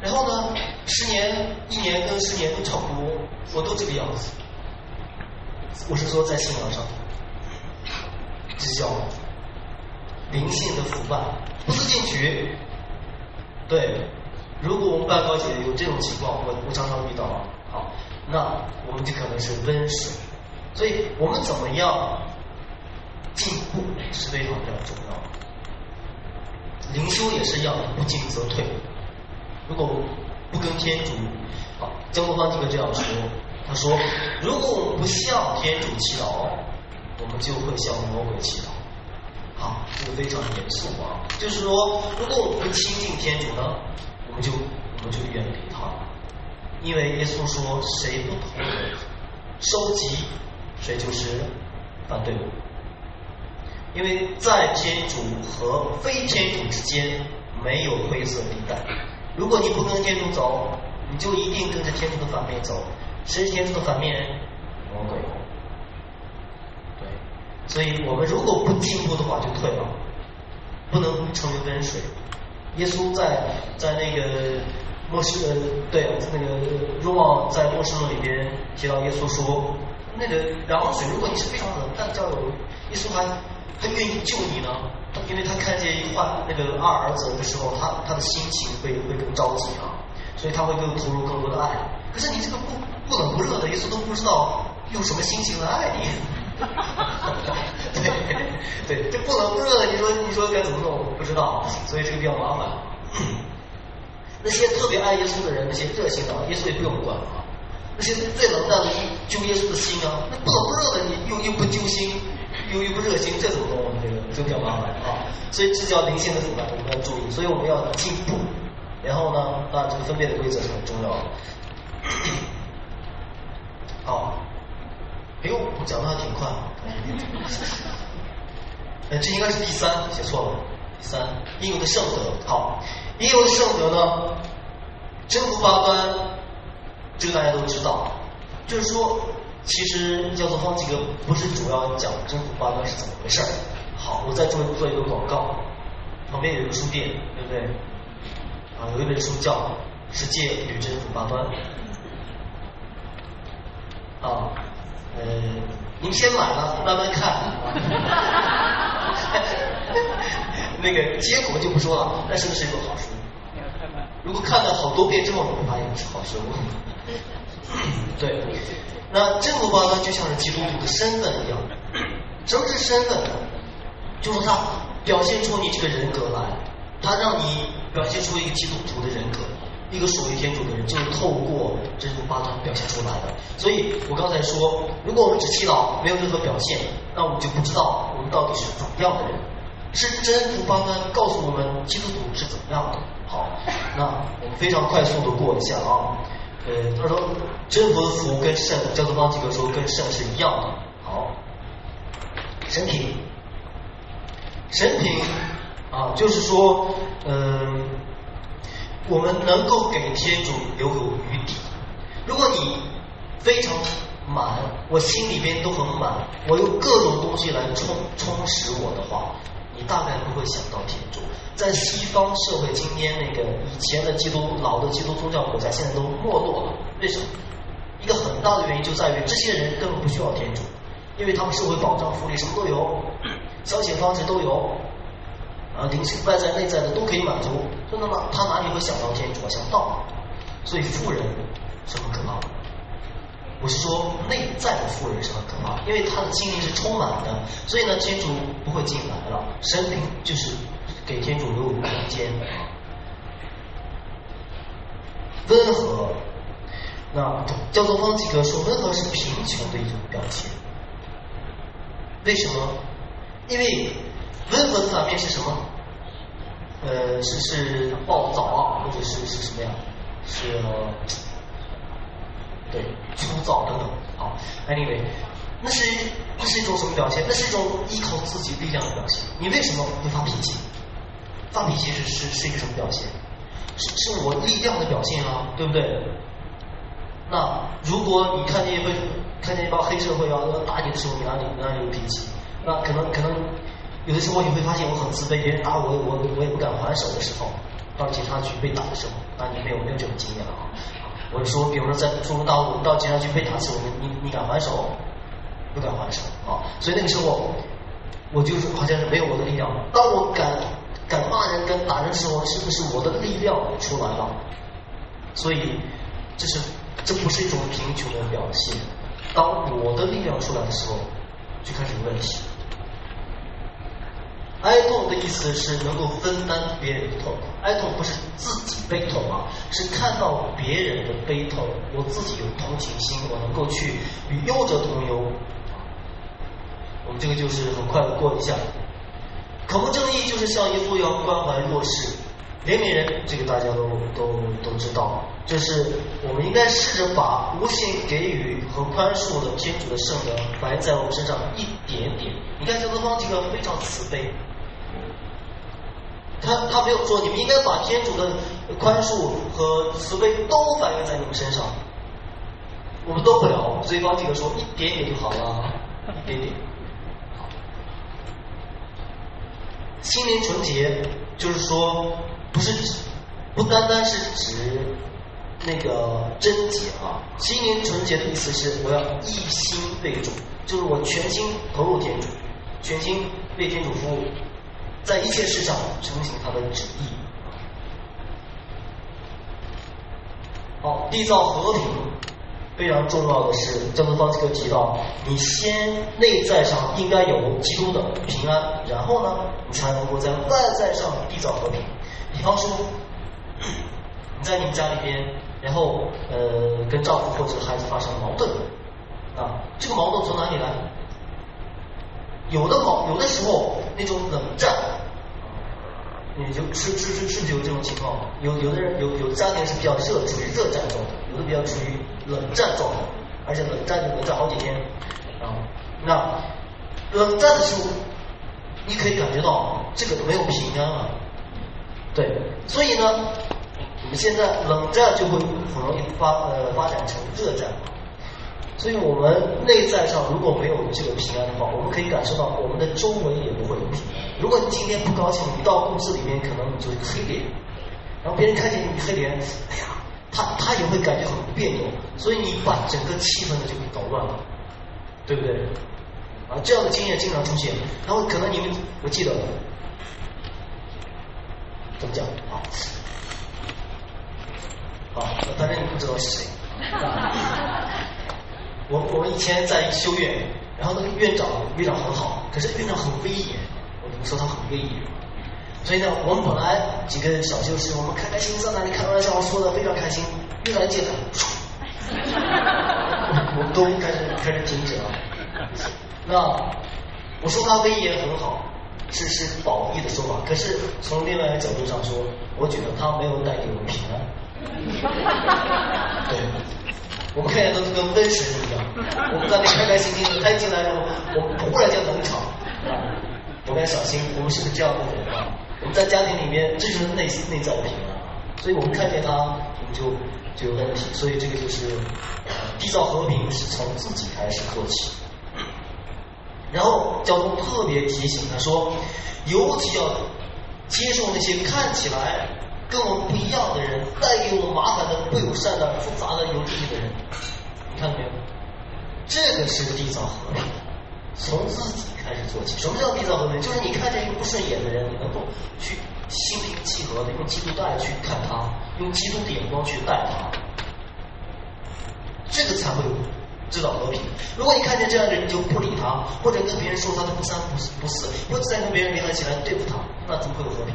然后呢，十年、一年跟十年都差不多，我都这个样子。我是说在信仰上，这叫灵性的腐败，不思进取。对，如果我们半高姐有这种情况，我我常常遇到啊，好，那我们就可能是温水。所以我们怎么样进步是非常非常重要的。灵修也是一样，不进则退。如果不跟天主，好，江国芳这个这样说，他说，如果我们不向天主祈祷，我们就会向魔鬼祈祷。好，这个非常严肃啊，就是说，如果我们不亲近天主呢，我就我就远离他，因为耶稣说，谁不同意收集，谁就是反对我。因为在天主和非天主之间没有灰色地带。如果你不跟天主走，你就一定跟着天主的反面走。谁是天主的反面？魔鬼。对，所以我们如果不进步的话，就退了，不能成为温水。耶稣在在那个末世，对，那个若望在末世论里边提到耶稣说，那个然后水，如果你是非常冷，但叫有耶稣还还愿意救你呢。因为他看见换那个二儿子的时候，他他的心情会会更着急啊，所以他会更投入更多的爱。可是你这个不不冷不热的，耶稣都不知道用什么心情来爱你。对 (laughs) 对，这不冷不热的，你说你说该怎么弄？不知道，所以这个比较麻烦。那些特别爱耶稣的人，那些热心的，耶稣也不用管啊。那些最冷淡的，揪耶稣的心啊，那不冷不热的，你又又不揪心。又又不热心，这怎么弄？这个就比较麻烦啊。所以这叫灵性的腐败，我们要注意。所以我们要进步。然后呢，当然这个分辨的规则是很重要的。(coughs) 好，哎呦，我讲的还挺快。哎，这应该是第三，写错了。第三，应有的圣德。好，应有的圣德呢，征服八端，这个大家都知道，就是说。其实教宗方济各不是主要讲征服八端是怎么回事儿。好，我再做做一个广告，旁边有一个书店，对不对？啊，有一本书叫《世界与征服八端》。啊，呃，您先买了，慢慢看。(laughs) 那个结果就不说了，那是不是一本好书？如果看了好多遍之后，你会发现是好书。对。那这个话呢，就像是基督徒的身份一样。什么是身份呢？就是他表现出你这个人格来，他让你表现出一个基督徒的人格，一个属于天主的人，就是透过这种八端表现出来的。所以我刚才说，如果我们只祈祷，没有任何表现，那我们就不知道我们到底是怎么样的人。是真福八端告诉我们基督徒是怎么样的。好，那我们非常快速的过一下啊。呃，他说真佛的福跟圣，教宗方济各说跟圣是一样的。好，神品，神品啊，就是说，嗯，我们能够给天主留有余地。如果你非常满，我心里边都很满，我用各种东西来充充实我的话。你大概不会想到天主，在西方社会，今天那个以前的基督老的基督宗教国家，现在都没落了。为什么？一个很大的原因就在于这些人根本不需要天主，因为他们社会保障、福利什么都有，消遣方式都有，啊，灵性外在内在的都可以满足。那么他哪里会想到天主啊？想到，所以富人是很可怕的。我是说，内在的富人是很可怕，因为他的心灵是充满的，所以呢，天主不会进来了。神灵就是给天主留有空间。温和，那叫做方济各说，温和是贫穷的一种表现。为什么？因为温和的反面是什么？呃，是是暴躁啊，或者是是什么呀？是。对，粗糙等等，好，Anyway，那是那是一种什么表现？那是一种依靠自己力量的表现。你为什么会发脾气？发脾气是是是一个什么表现？是是我力量的表现啊，对不对？那如果你看见一会看见一帮黑社会要要打你的时候，你哪里哪里有脾气？那可能可能有的时候你会发现我很自卑，别人打我我我也不敢还手的时候，到警察局被打的时候，那你没有没有这种经验了啊。我是说，比如说在中国大陆到警察局被打的时候，你你敢还手？不敢还手啊！所以那个时候，我就是好像是没有我的力量。当我敢敢骂人、敢打人的时候，是不是我的力量出来了？所以，这是这不是一种贫穷的表现。当我的力量出来的时候，就开始有问题。哀痛的意思是能够分担别人的痛，哀痛不是自己悲痛啊，是看到别人的悲痛，我自己有同情心，我能够去与忧者同忧。我们这个就是很快的过一下。口不正义就是像一副要关怀弱势、怜悯人，这个大家都都都知道。就是我们应该试着把无限给予和宽恕的天主的圣德摆在我们身上一点点。你看，教宗方这个非常慈悲。他他没有说，你们应该把天主的宽恕和慈悲都反映在你们身上。我们都不了，所以方济各说一点点就好了，一点点。心灵纯洁，就是说不是指不单单是指那个贞洁啊。心灵纯洁的意思是我要一心为主，就是我全心投入天主，全心为天主服务。在一切事上承行他的旨意。好，缔造和平非常重要的是，教宗方这个提到，你先内在上应该有基督的平安，然后呢，你才能够在外在上缔造和平。比方说，你在你们家里边，然后呃跟丈夫或者孩子发生矛盾，啊，这个矛盾从哪里来？有的矛，有的时候那种冷战，你就是是是是有这种情况？有有的人有有的家庭是比较热，处于热战状态；有的比较处于冷战状态，而且冷战就冷战好几天啊。那冷战的时候，你可以感觉到这个没有平安了，对。所以呢，我们现在冷战就会很容易发呃发展成热战。所以我们内在上如果没有这个平安的话，我们可以感受到我们的周围也不会有平安。如果你今天不高兴，你到公司里面可能你就黑脸，然后别人看见你黑脸，哎呀，他他也会感觉很别扭，所以你把整个气氛呢就给搞乱了，对不对？啊，这样的经验经常出现。然后可能你们我记得了怎么讲啊？好，反正你不知道是谁。(laughs) 我我们以前在修院，然后那个院长院长很好，可是院长很威严，我们说他很威严，所以呢，我们本来几个小修士，我们开开心心在那里开玩笑，说的非常开心，院长进来，我们都开始开始停止了。那我说他威严很好，是是褒义的说法，可是从另外一个角度上说，我觉得他没有带给我们平安。(laughs) 对。我们看见都是跟瘟神一样，我们在那开开心心的，他进来之后，我忽然间冷场，我们要小心，我们是不是这样的人啊？我们在家庭里面，这就是内心内在的平安，所以我们看见他，我们就就有问题，所以这个就是缔造和平是从自己开始做起。然后教宗特别提醒他说，尤其要接受那些看起来。跟我们不一样的人，带给我们麻烦的、不友善的、复杂的、有利益的人，你看到没有？这个是缔造和平，从自己开始做起。什么叫缔造和平？就是你看见一个不顺眼的人，你能够去心平气和的用基督的爱去看他，用基督的眼光去待他，这个才会制造和平。如果你看见这样的人，你就不理他，或者跟别人说他的不三不四，不四，又再跟别人联合起来对付他，那怎么会有和平？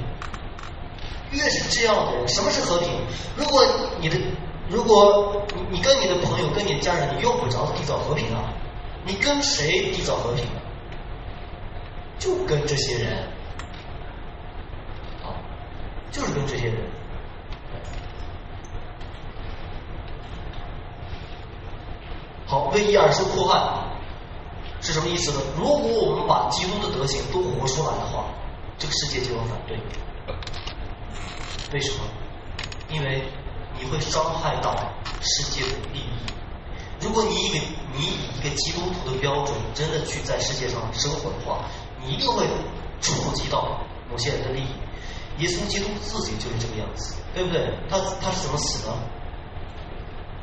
越是这样的人，什么是和平？如果你的，如果你你跟你的朋友、跟你的家人，你用不着缔造和平啊，你跟谁缔造和平？就跟这些人，啊，就是跟这些人。好，为义而受迫害是什么意思呢？如果我们把基督的德行都活出来的话，这个世界就要反对。为什么？因为你会伤害到世界的利益。如果你以你以一个基督徒的标准真的去在世界上生活的话，你一定会触及到某些人的利益。耶稣基督自己就是这个样子，对不对？他他是怎么死的？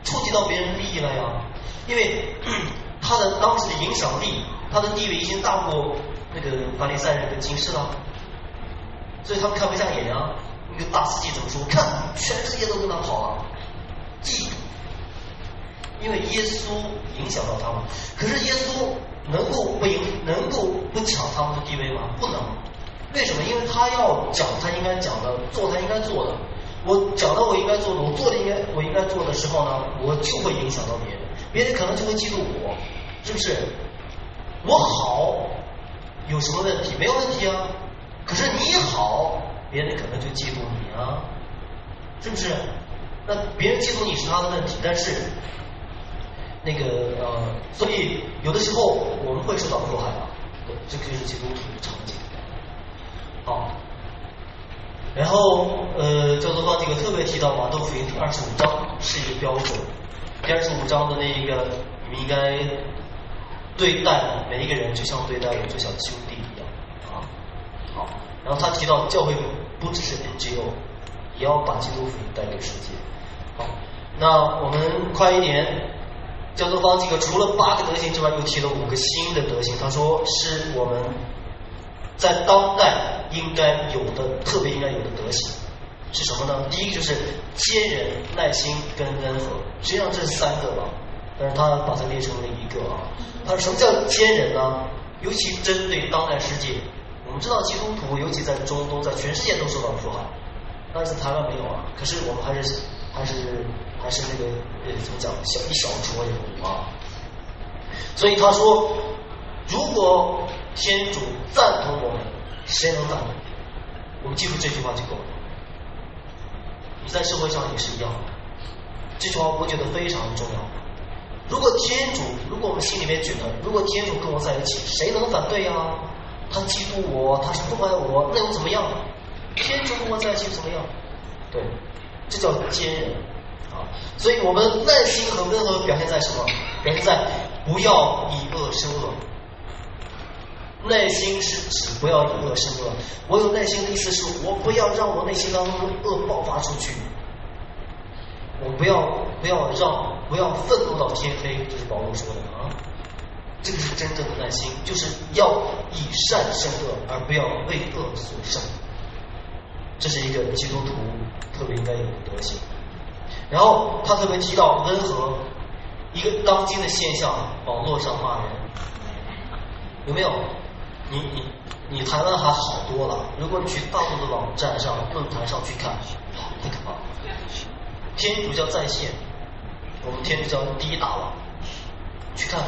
触及到别人的利益了呀。因为他的当时的影响力，他的地位已经大过那个法利赛人的金士了。所以他们看不下眼呀。个大司机怎么说？看，全世界都跟他跑了，记。因为耶稣影响到他们，可是耶稣能够不影，能够不抢他们的地位吗？不能。为什么？因为他要讲他应该讲的，做他应该做的。我讲的我应该做的，我做的应该我应该做的时候呢，我就会影响到别人，别人可能就会嫉妒我，是不是？我好有什么问题？没有问题啊。可是你好，别人可能就嫉妒你啊，是不是？那别人嫉妒你是他的问题，但是。那个呃，所以有的时候我们会受到迫害啊，这就是基督徒的场景。好，然后呃，教宗方济各特别提到马窦福音第二十五章是一个标准，第二十五章的那一个，你们应该对待每一个人就像对待我最小的兄弟一样啊。好，然后他提到教会不只是 NGO，也要把基督福音带给世界。好，那我们快一点。教宗方济各除了八个德行之外，又提了五个新的德行。他说是我们在当代应该有的特别应该有的德行是什么呢？第一个就是坚忍、耐心跟温和。实际上这是三个吧，但是他把它列成了一个啊。他说什么叫坚忍呢？尤其针对当代世界，我们知道基督徒尤其在中东，在全世界都受到迫害，但是台湾没有啊。可是我们还是还是。还是那个呃，怎么讲，小一小撮人啊。所以他说，如果天主赞同我们，谁能反对？我们记住这句话就够了。你在社会上也是一样，这句话我觉得非常重要。如果天主，如果我们心里面觉得，如果天主跟我在一起，谁能反对呀？他嫉妒我，他是不爱我，那又怎么样？天主跟我在一起怎么样？对，这叫坚韧啊。所以我们耐心和温和表现在什么？表现在不要以恶生恶。耐心是指不要以恶生恶。我有耐心的意思是我不要让我内心当中的恶爆发出去。我不要不要让不要愤怒到天黑，这是保罗说的啊。这个是真正的耐心，就是要以善胜恶，而不要为恶所胜。这是一个基督徒特别应该有的德行。然后他特别提到温和，一个当今的现象，网络上骂人，有没有？你你你台湾还好多了，如果你去大陆的网站上、论坛上去看，太可怕了。天主教在线，我们天主教第一大网，去看，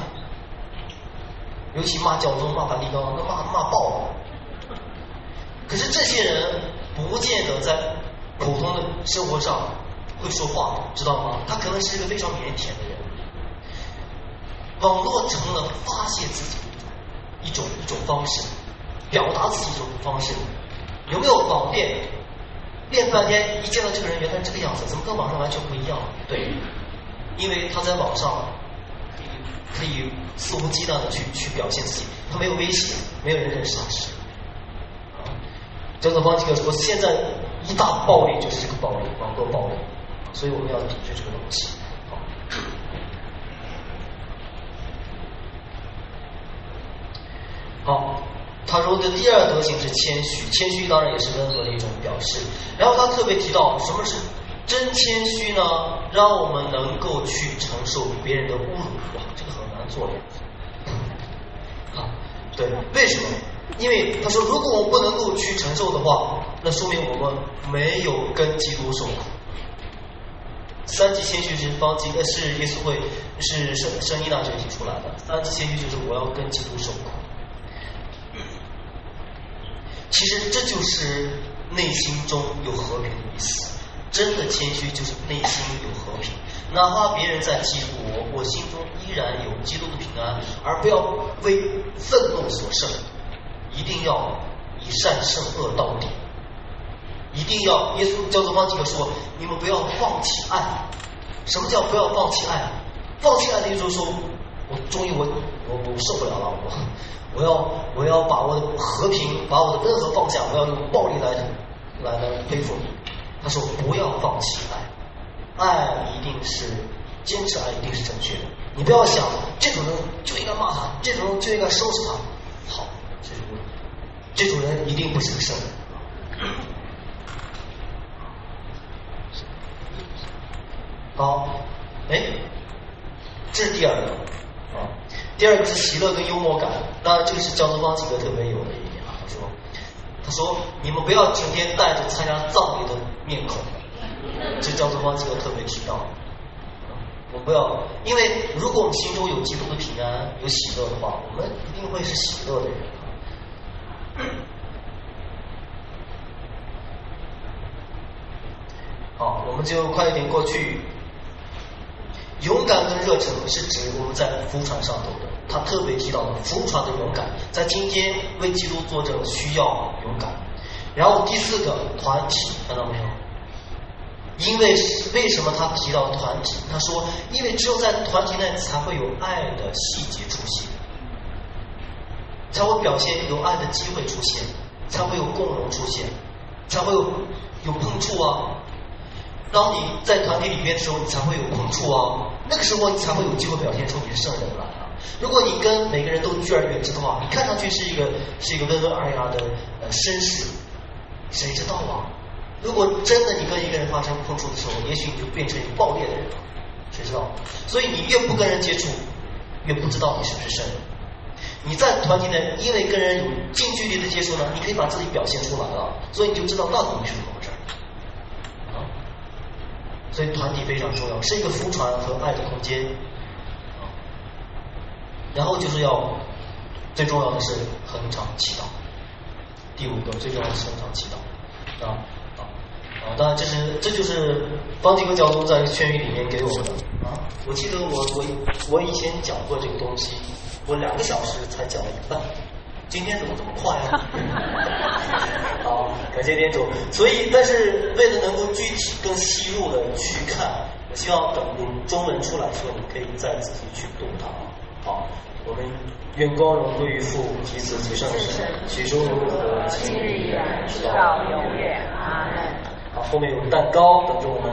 尤其骂教宗、骂梵蒂冈，那骂骂爆了。可是这些人不见得在普通的生活上。会说话，知道吗？他可能是一个非常腼腆的人。网络成了发泄自己一种一种方式，表达自己一种方式。有没有网恋？练半天，一见到这个人，原来这个样子，怎么跟网上完全不一样？对，因为他在网上可以肆无忌惮的去去表现自己，他没有威胁，没有人认识他是。叫做方几个说，现在一大暴力就是这个暴力，网络暴力。所以我们要抵制这个东西。好，他说的第二德行是谦虚，谦虚当然也是温和的一种表示。然后他特别提到什么是真谦虚呢？让我们能够去承受别人的侮辱。哇，这个很难做的。啊，对，为什么？因为他说，如果我们不能够去承受的话，那说明我们没有跟基督受苦。三级谦虚是方济，呃，是耶稣会，是圣圣依纳这里提出来的。三级谦虚就是我要跟基督受苦。其实这就是内心中有和平的意思。真的谦虚就是内心有和平，哪怕别人在嫉妒我，我心中依然有基督的平安，而不要为愤怒所胜，一定要以善胜恶到底。一定要耶稣教宗方济各说，你们不要放弃爱。什么叫不要放弃爱？放弃爱的意思就是说，我终于我我我受不了了，我我要我要把我的和平，把我的温和放下，我要用暴力来来来恢复。他说：“不要放弃爱，爱一定是坚持，爱一定是正确的。你不要想这种人就应该骂他，这种人就应该收拾他。好，这种人，这种人一定不是个圣人。”好，哎，这是第二个啊，第二个是喜乐跟幽默感，那这个是焦作方几个特别有的。他说你们不要整天带着参加葬礼的面孔，这焦泽芳几个特别提到。我不要，因为如果我们心中有基督的平安、有喜乐的话，我们一定会是喜乐的人。好，我们就快一点过去。勇敢跟热忱是指我们在浮船上头的，他特别提到了浮船的勇敢，在今天为基督作证需要勇敢。然后第四个团体，看到没有？因为为什么他提到团体？他说，因为只有在团体内才会有爱的细节出现，才会表现有爱的机会出现，才会有共荣出现，才会有有碰触啊。当你在团体里面的时候，你才会有碰触啊。那个时候你才会有机会表现出你是圣人来啊。如果你跟每个人都拒而远之的话，你看上去是一个是一个温文尔雅的呃绅士，谁知道啊？如果真的你跟一个人发生碰触的时候，也许你就变成一个暴烈的人了，谁知道？所以你越不跟人接触，越不知道你是不是圣人。你在团体内，因为跟人有近距离的接触呢，你可以把自己表现出来了，所以你就知道到底你是什么。所以团体非常重要，是一个福传和爱的空间。然后就是要最重要的是恒常祈祷。第五个最重要的是恒常祈祷啊。啊，当然这是这就是方济各教宗在劝谕里面给我们的啊。我记得我我我以前讲过这个东西，我两个小时才讲了一半，今天怎么这么快啊？(laughs) 好，感谢店主。所以，但是为了能够具体更细入的去看，我希望等中文出来的时候，你可以再仔细去读它。好，我们愿光荣归于父及子及圣神，起初如何，今日依然，直到永远。阿门。后面有蛋糕等着我们。